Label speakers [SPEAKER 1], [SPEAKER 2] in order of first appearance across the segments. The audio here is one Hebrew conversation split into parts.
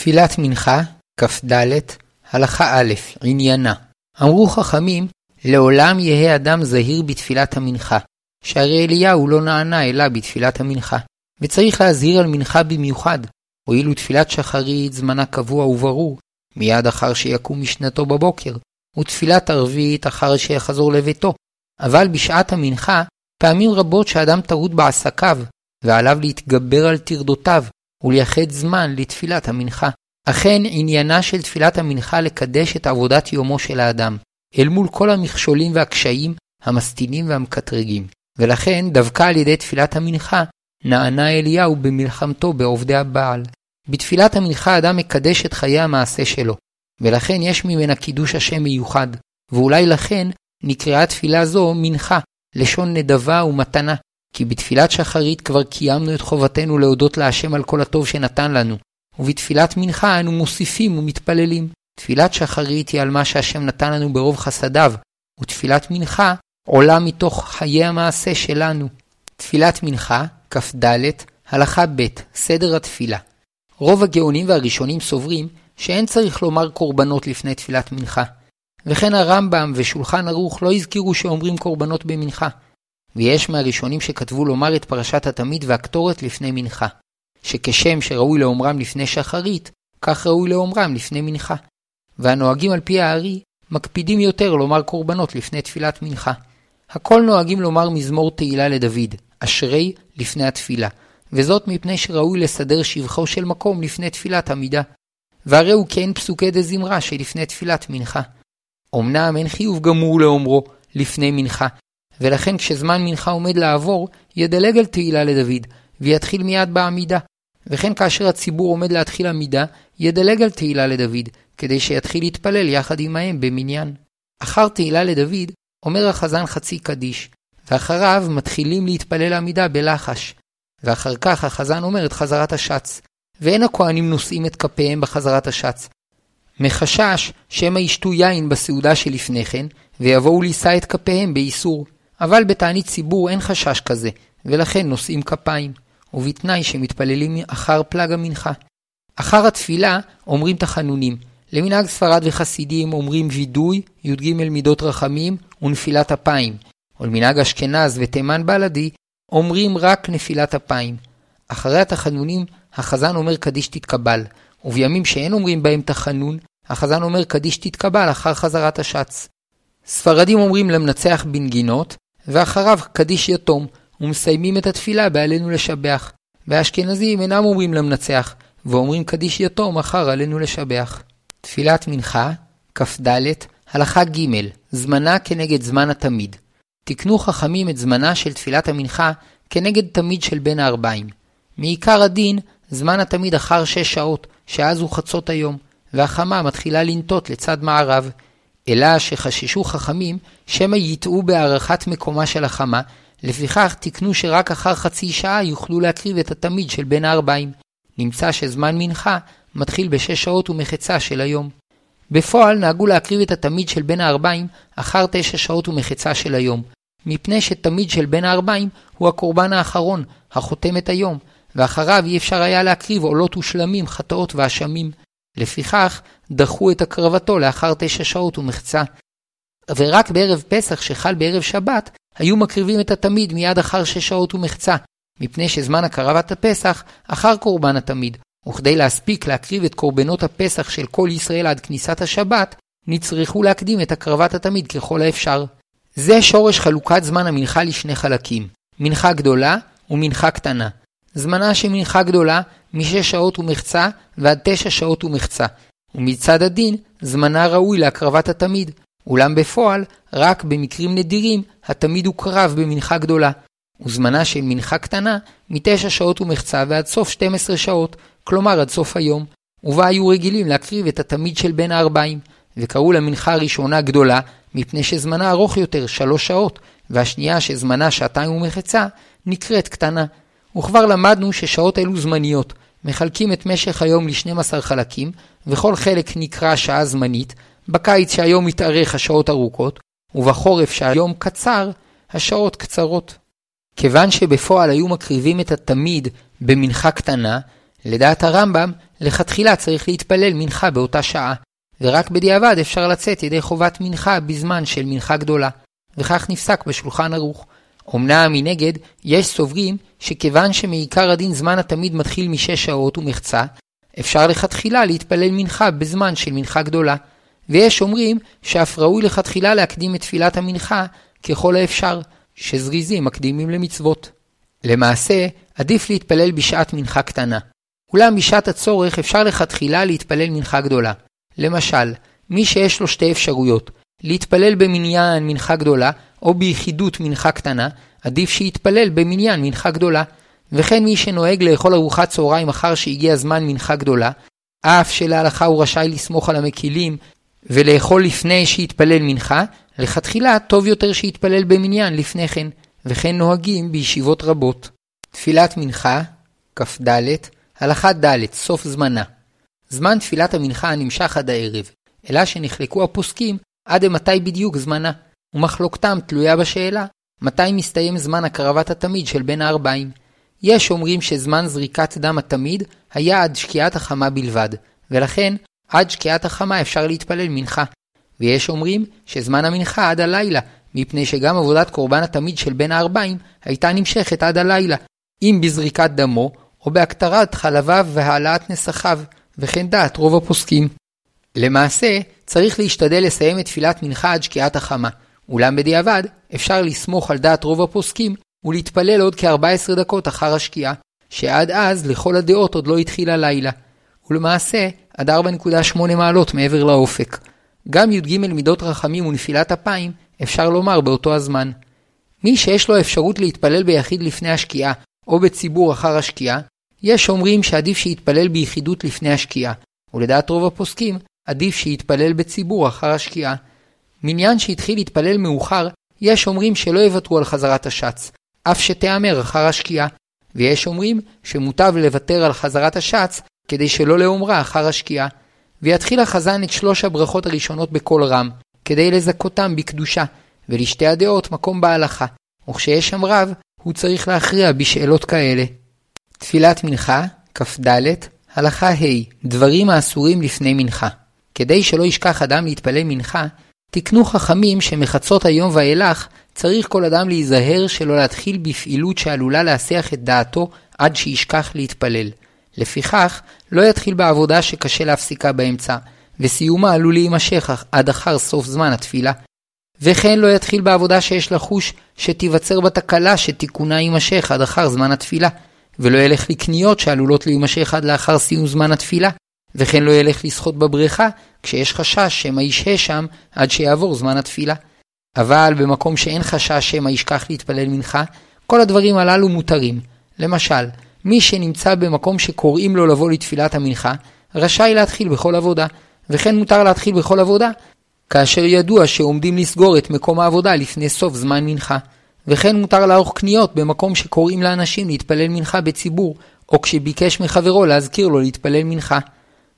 [SPEAKER 1] תפילת מנחה, כ"ד, הלכה א', עניינה. אמרו חכמים, לעולם יהא אדם זהיר בתפילת המנחה, שהרי אליהו לא נענה אלא בתפילת המנחה, וצריך להזהיר על מנחה במיוחד, הואיל ותפילת שחרית זמנה קבוע וברור, מיד אחר שיקום משנתו בבוקר, ותפילת ערבית אחר שיחזור לביתו. אבל בשעת המנחה, פעמים רבות שאדם טרוד בעסקיו, ועליו להתגבר על טרדותיו, ולייחד זמן לתפילת המנחה. אכן עניינה של תפילת המנחה לקדש את עבודת יומו של האדם, אל מול כל המכשולים והקשיים, המסטינים והמקטרגים. ולכן, דווקא על ידי תפילת המנחה, נענה אליהו במלחמתו בעובדי הבעל. בתפילת המנחה אדם מקדש את חיי המעשה שלו, ולכן יש ממנה קידוש השם מיוחד, ואולי לכן נקראה תפילה זו מנחה, לשון נדבה ומתנה, כי בתפילת שחרית כבר קיימנו את חובתנו להודות להשם על כל הטוב שנתן לנו, ובתפילת מנחה אנו מוסיפים ומתפללים. תפילת שחרית היא על מה שהשם נתן לנו ברוב חסדיו, ותפילת מנחה עולה מתוך חיי המעשה שלנו. תפילת מנחה, כ"ד, הלכה ב', סדר התפילה. רוב הגאונים והראשונים סוברים שאין צריך לומר קורבנות לפני תפילת מנחה. וכן הרמב"ם ושולחן ערוך לא הזכירו שאומרים קורבנות במנחה. ויש מהראשונים שכתבו לומר את פרשת התמיד והקטורת לפני מנחה. שכשם שראוי לאומרם לפני שחרית, כך ראוי לאומרם לפני מנחה. והנוהגים על פי הארי מקפידים יותר לומר קורבנות לפני תפילת מנחה. הכל נוהגים לומר מזמור תהילה לדוד, אשרי לפני התפילה, וזאת מפני שראוי לסדר שבחו של מקום לפני תפילת עמידה. והרי הוא כן פסוקי דזמרה שלפני תפילת מנחה. אמנם אין חיוב גמור לאומרו לפני מנחה, ולכן כשזמן מנחה עומד לעבור, ידלג על תהילה לדוד, ויתחיל מיד בעמידה. וכן כאשר הציבור עומד להתחיל עמידה, ידלג על תהילה לדוד, כדי שיתחיל להתפלל יחד עמהם במניין. אחר תהילה לדוד, אומר החזן חצי קדיש, ואחריו מתחילים להתפלל עמידה בלחש. ואחר כך החזן אומר את חזרת השץ, ואין הכהנים נושאים את כפיהם בחזרת השץ. מחשש שמא ישתו יין בסעודה שלפני כן, ויבואו לישא את כפיהם באיסור. אבל בתענית ציבור אין חשש כזה, ולכן נושאים כפיים, ובתנאי שמתפללים אחר פלג המנחה. אחר התפילה אומרים תחנונים. למנהג ספרד וחסידים אומרים וידוי, י"ג מידות רחמים ונפילת אפיים. ולמנהג אשכנז ותימן בלדי אומרים רק נפילת אפיים. אחרי התחנונים החזן אומר קדיש תתקבל, ובימים שאין אומרים בהם תחנון, החזן אומר קדיש תתקבל אחר חזרת השץ. ספרדים אומרים למנצח בנגינות, ואחריו קדיש יתום, ומסיימים את התפילה בעלינו לשבח. והאשכנזים אינם אומרים למנצח, ואומרים קדיש יתום אחר עלינו לשבח. תפילת מנחה, כ"ד, הלכה ג' זמנה כנגד זמן התמיד. תקנו חכמים את זמנה של תפילת המנחה כנגד תמיד של בין הארבעים. מעיקר הדין, זמן התמיד אחר שש שעות, שאז הוא חצות היום, והחמה מתחילה לנטות לצד מערב. אלא שחששו חכמים שמא יטעו בהערכת מקומה של החמה, לפיכך תקנו שרק אחר חצי שעה יוכלו להקריב את התמיד של בין הארבעים. נמצא שזמן מנחה מתחיל בשש שעות ומחצה של היום. בפועל נהגו להקריב את התמיד של בין הארבעים אחר תשע שעות ומחצה של היום, מפני שתמיד של בין הארבעים הוא הקורבן האחרון, החותם את היום, ואחריו אי אפשר היה להקריב עולות ושלמים, חטאות ואשמים. לפיכך, דחו את הקרבתו לאחר תשע שעות ומחצה. ורק בערב פסח שחל בערב שבת, היו מקריבים את התמיד מיד אחר שש שעות ומחצה, מפני שזמן הקרבת הפסח אחר קורבן התמיד, וכדי להספיק להקריב את קורבנות הפסח של כל ישראל עד כניסת השבת, נצרכו להקדים את הקרבת התמיד ככל האפשר. זה שורש חלוקת זמן המנחה לשני חלקים, מנחה גדולה ומנחה קטנה. זמנה של מנחה גדולה משש שעות ומחצה ועד תשע שעות ומחצה, ומצד הדין זמנה ראוי להקרבת התמיד, אולם בפועל, רק במקרים נדירים, התמיד הוא קרב במנחה גדולה, וזמנה של מנחה קטנה מתשע שעות ומחצה ועד סוף 12 שעות, כלומר עד סוף היום, ובה היו רגילים להקריב את התמיד של בין הארבעים, וקראו למנחה הראשונה גדולה, מפני שזמנה ארוך יותר, שלוש שעות, והשנייה שזמנה שעתיים ומחצה, נקראת קטנה. וכבר למדנו ששעות אלו זמניות, מחלקים את משך היום ל-12 חלקים, וכל חלק נקרא שעה זמנית, בקיץ שהיום מתארך השעות ארוכות, ובחורף שהיום קצר, השעות קצרות. כיוון שבפועל היו מקריבים את התמיד במנחה קטנה, לדעת הרמב"ם, לכתחילה צריך להתפלל מנחה באותה שעה, ורק בדיעבד אפשר לצאת ידי חובת מנחה בזמן של מנחה גדולה, וכך נפסק בשולחן ערוך. אמנם מנגד, יש סוברים שכיוון שמעיקר הדין זמן התמיד מתחיל משש שעות ומחצה, אפשר לכתחילה להתפלל מנחה בזמן של מנחה גדולה. ויש אומרים שאף ראוי לכתחילה להקדים את תפילת המנחה ככל האפשר, שזריזים מקדימים למצוות. למעשה, עדיף להתפלל בשעת מנחה קטנה. אולם בשעת הצורך אפשר לכתחילה להתפלל מנחה גדולה. למשל, מי שיש לו שתי אפשרויות, להתפלל במניין מנחה גדולה, או ביחידות מנחה קטנה, עדיף שיתפלל במניין מנחה גדולה. וכן מי שנוהג לאכול ארוחת צהריים אחר שהגיע זמן מנחה גדולה, אף שלהלכה הוא רשאי לסמוך על המקילים ולאכול לפני שיתפלל מנחה, לכתחילה טוב יותר שיתפלל במניין לפני כן, וכן נוהגים בישיבות רבות. תפילת מנחה, כ"ד, הלכה ד', סוף זמנה. זמן תפילת המנחה נמשך עד הערב, אלא שנחלקו הפוסקים עד מתי בדיוק זמנה, ומחלוקתם תלויה בשאלה מתי מסתיים זמן הקרבת התמיד של בין הארבעים. יש אומרים שזמן זריקת דם התמיד היה עד שקיעת החמה בלבד, ולכן עד שקיעת החמה אפשר להתפלל מנחה. ויש אומרים שזמן המנחה עד הלילה, מפני שגם עבודת קורבן התמיד של בין הארבעים הייתה נמשכת עד הלילה, אם בזריקת דמו, או בהקטרת חלביו והעלאת נסחיו, וכן דעת רוב הפוסקים. למעשה, צריך להשתדל לסיים את תפילת מנחה עד שקיעת החמה, אולם בדיעבד, אפשר לסמוך על דעת רוב הפוסקים ולהתפלל עוד כ-14 דקות אחר השקיעה, שעד אז לכל הדעות עוד לא התחיל הלילה. ולמעשה, עד 4.8 מעלות מעבר לאופק. גם י"ג מידות רחמים ונפילת אפיים אפשר לומר באותו הזמן. מי שיש לו אפשרות להתפלל ביחיד לפני השקיעה, או בציבור אחר השקיעה, יש אומרים שעדיף שיתפלל ביחידות לפני השקיעה, ולדעת רוב הפוסקים, עדיף שיתפלל בציבור אחר השקיעה. מניין שהתחיל להתפלל מאוחר, יש אומרים שלא יוותרו על חזרת השץ, אף שתיאמר אחר השקיעה, ויש אומרים שמוטב לוותר על חזרת השץ כדי שלא לאומרה אחר השקיעה, ויתחיל החזן את שלוש הברכות הראשונות בקול רם, כדי לזכותם בקדושה, ולשתי הדעות מקום בהלכה, וכשיש שם רב, הוא צריך להכריע בשאלות כאלה. תפילת מנחה, כ"ד, הלכה ה' דברים האסורים לפני מנחה. כדי שלא ישכח אדם להתפלל מנחה, תקנו חכמים שמחצות היום ואילך צריך כל אדם להיזהר שלא להתחיל בפעילות שעלולה להסיח את דעתו עד שישכח להתפלל. לפיכך, לא יתחיל בעבודה שקשה להפסיקה באמצע, וסיומה עלול להימשך עד אחר סוף זמן התפילה. וכן לא יתחיל בעבודה שיש לחוש שתיווצר בה תקלה שתיקונה יימשך עד אחר זמן התפילה, ולא ילך לקניות שעלולות להימשך עד לאחר סיום זמן התפילה, וכן לא ילך לשחות בבריכה כשיש חשש שמא ישהה שם עד שיעבור זמן התפילה. אבל במקום שאין חשש שמא ישכח להתפלל מנחה, כל הדברים הללו מותרים. למשל, מי שנמצא במקום שקוראים לו לבוא לתפילת המנחה, רשאי להתחיל בכל עבודה, וכן מותר להתחיל בכל עבודה, כאשר ידוע שעומדים לסגור את מקום העבודה לפני סוף זמן מנחה. וכן מותר לערוך קניות במקום שקוראים לאנשים להתפלל מנחה בציבור, או כשביקש מחברו להזכיר לו להתפלל מנחה.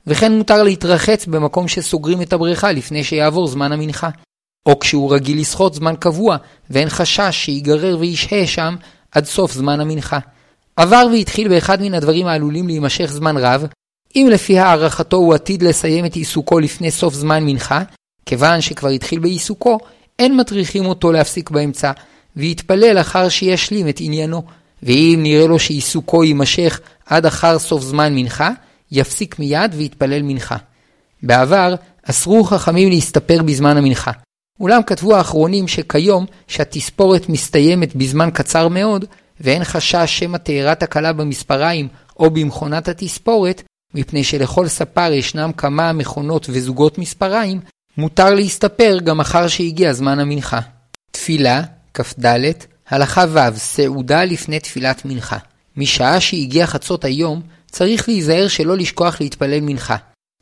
[SPEAKER 1] וכן מותר להתרחץ במקום שסוגרים את הבריכה לפני שיעבור זמן המנחה. או כשהוא רגיל לשחות זמן קבוע, ואין חשש שיגרר וישהה שם עד סוף זמן המנחה. עבר והתחיל באחד מן הדברים העלולים להימשך זמן רב, אם לפי הערכתו הוא עתיד לסיים את עיסוקו לפני סוף זמן מנחה, כיוון שכבר התחיל בעיסוקו, אין מטריחים אותו להפסיק באמצע, ויתפלל אחר שישלים את עניינו, ואם נראה לו שעיסוקו יימשך עד אחר סוף זמן מנחה, יפסיק מיד ויתפלל מנחה. בעבר אסרו חכמים להסתפר בזמן המנחה. אולם כתבו האחרונים שכיום, שהתספורת מסתיימת בזמן קצר מאוד, ואין חשש שמא תארה תקלה במספריים או במכונת התספורת, מפני שלכל ספר ישנם כמה מכונות וזוגות מספריים, מותר להסתפר גם אחר שהגיע זמן המנחה. תפילה, כ"ד, הלכה ו', סעודה לפני תפילת מנחה. משעה שהגיע חצות היום, צריך להיזהר שלא לשכוח להתפלל מנחה.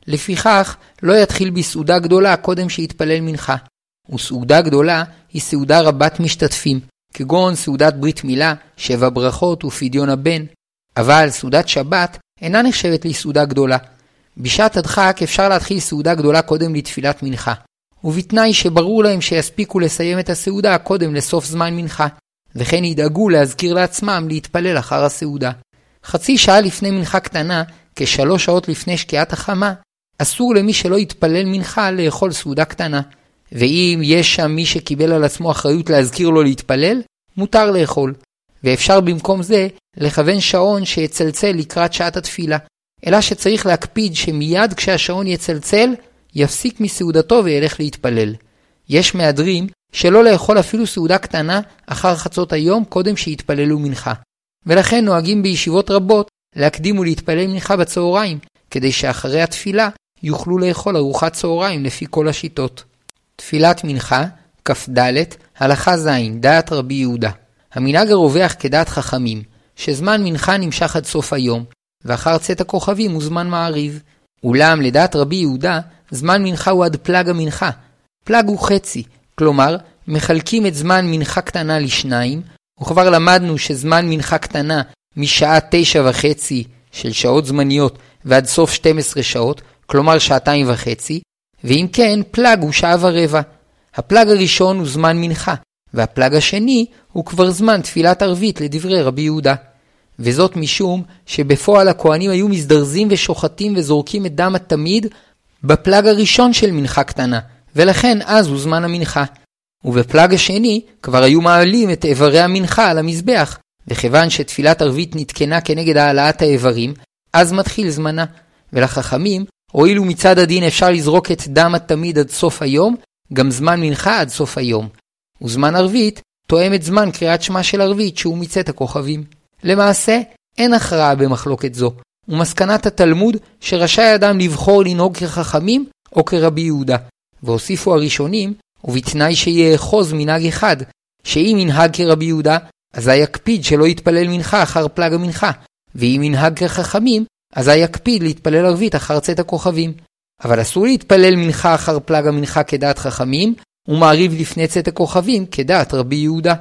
[SPEAKER 1] לפיכך, לא יתחיל בסעודה גדולה קודם שיתפלל מנחה. וסעודה גדולה היא סעודה רבת משתתפים, כגון סעודת ברית מילה, שבע ברכות ופדיון הבן. אבל סעודת שבת אינה נחשבת לסעודה גדולה. בשעת הדחק אפשר להתחיל סעודה גדולה קודם לתפילת מנחה, ובתנאי שברור להם שיספיקו לסיים את הסעודה קודם לסוף זמן מנחה, וכן ידאגו להזכיר לעצמם להתפלל אחר הסעודה. חצי שעה לפני מנחה קטנה, כשלוש שעות לפני שקיעת החמה, אסור למי שלא יתפלל מנחה לאכול סעודה קטנה. ואם יש שם מי שקיבל על עצמו אחריות להזכיר לו להתפלל, מותר לאכול. ואפשר במקום זה לכוון שעון שיצלצל לקראת שעת התפילה. אלא שצריך להקפיד שמיד כשהשעון יצלצל, יפסיק מסעודתו וילך להתפלל. יש מהדרים שלא לאכול אפילו סעודה קטנה אחר חצות היום קודם שיתפללו מנחה. ולכן נוהגים בישיבות רבות להקדים ולהתפלל מנחה בצהריים, כדי שאחרי התפילה יוכלו לאכול ארוחת צהריים לפי כל השיטות. תפילת מנחה, כ"ד, הלכה ז', דעת רבי יהודה. המנהג הרווח כדעת חכמים, שזמן מנחה נמשך עד סוף היום, ואחר צאת הכוכבים הוא זמן מעריב. אולם לדעת רבי יהודה, זמן מנחה הוא עד פלג המנחה. פלג הוא חצי, כלומר, מחלקים את זמן מנחה קטנה לשניים, וכבר למדנו שזמן מנחה קטנה משעה תשע וחצי של שעות זמניות ועד סוף 12 שעות, כלומר שעתיים וחצי, ואם כן, פלג הוא שעה ורבע. הפלג הראשון הוא זמן מנחה, והפלג השני הוא כבר זמן תפילת ערבית לדברי רבי יהודה. וזאת משום שבפועל הכהנים היו מזדרזים ושוחטים וזורקים את דם התמיד בפלג הראשון של מנחה קטנה, ולכן אז הוא זמן המנחה. ובפלג השני כבר היו מעלים את איברי המנחה על המזבח, וכיוון שתפילת ערבית נתקנה כנגד העלאת האיברים, אז מתחיל זמנה. ולחכמים, הואיל ומצד הדין אפשר לזרוק את דם התמיד עד סוף היום, גם זמן מנחה עד סוף היום. וזמן ערבית תואם את זמן קריאת שמע של ערבית שהוא מצאת הכוכבים. למעשה, אין הכרעה במחלוקת זו, ומסקנת התלמוד שרשאי אדם לבחור לנהוג כחכמים או כרבי יהודה. והוסיפו הראשונים, ובתנאי שיאחוז מנהג אחד, שאם ינהג כרבי יהודה, אזי יקפיד שלא יתפלל מנחה אחר פלג המנחה, ואם ינהג כחכמים, אזי יקפיד להתפלל ערבית אחר צאת הכוכבים. אבל אסור להתפלל מנחה אחר פלג המנחה כדעת חכמים, ומעריב לפני צאת הכוכבים כדעת רבי יהודה.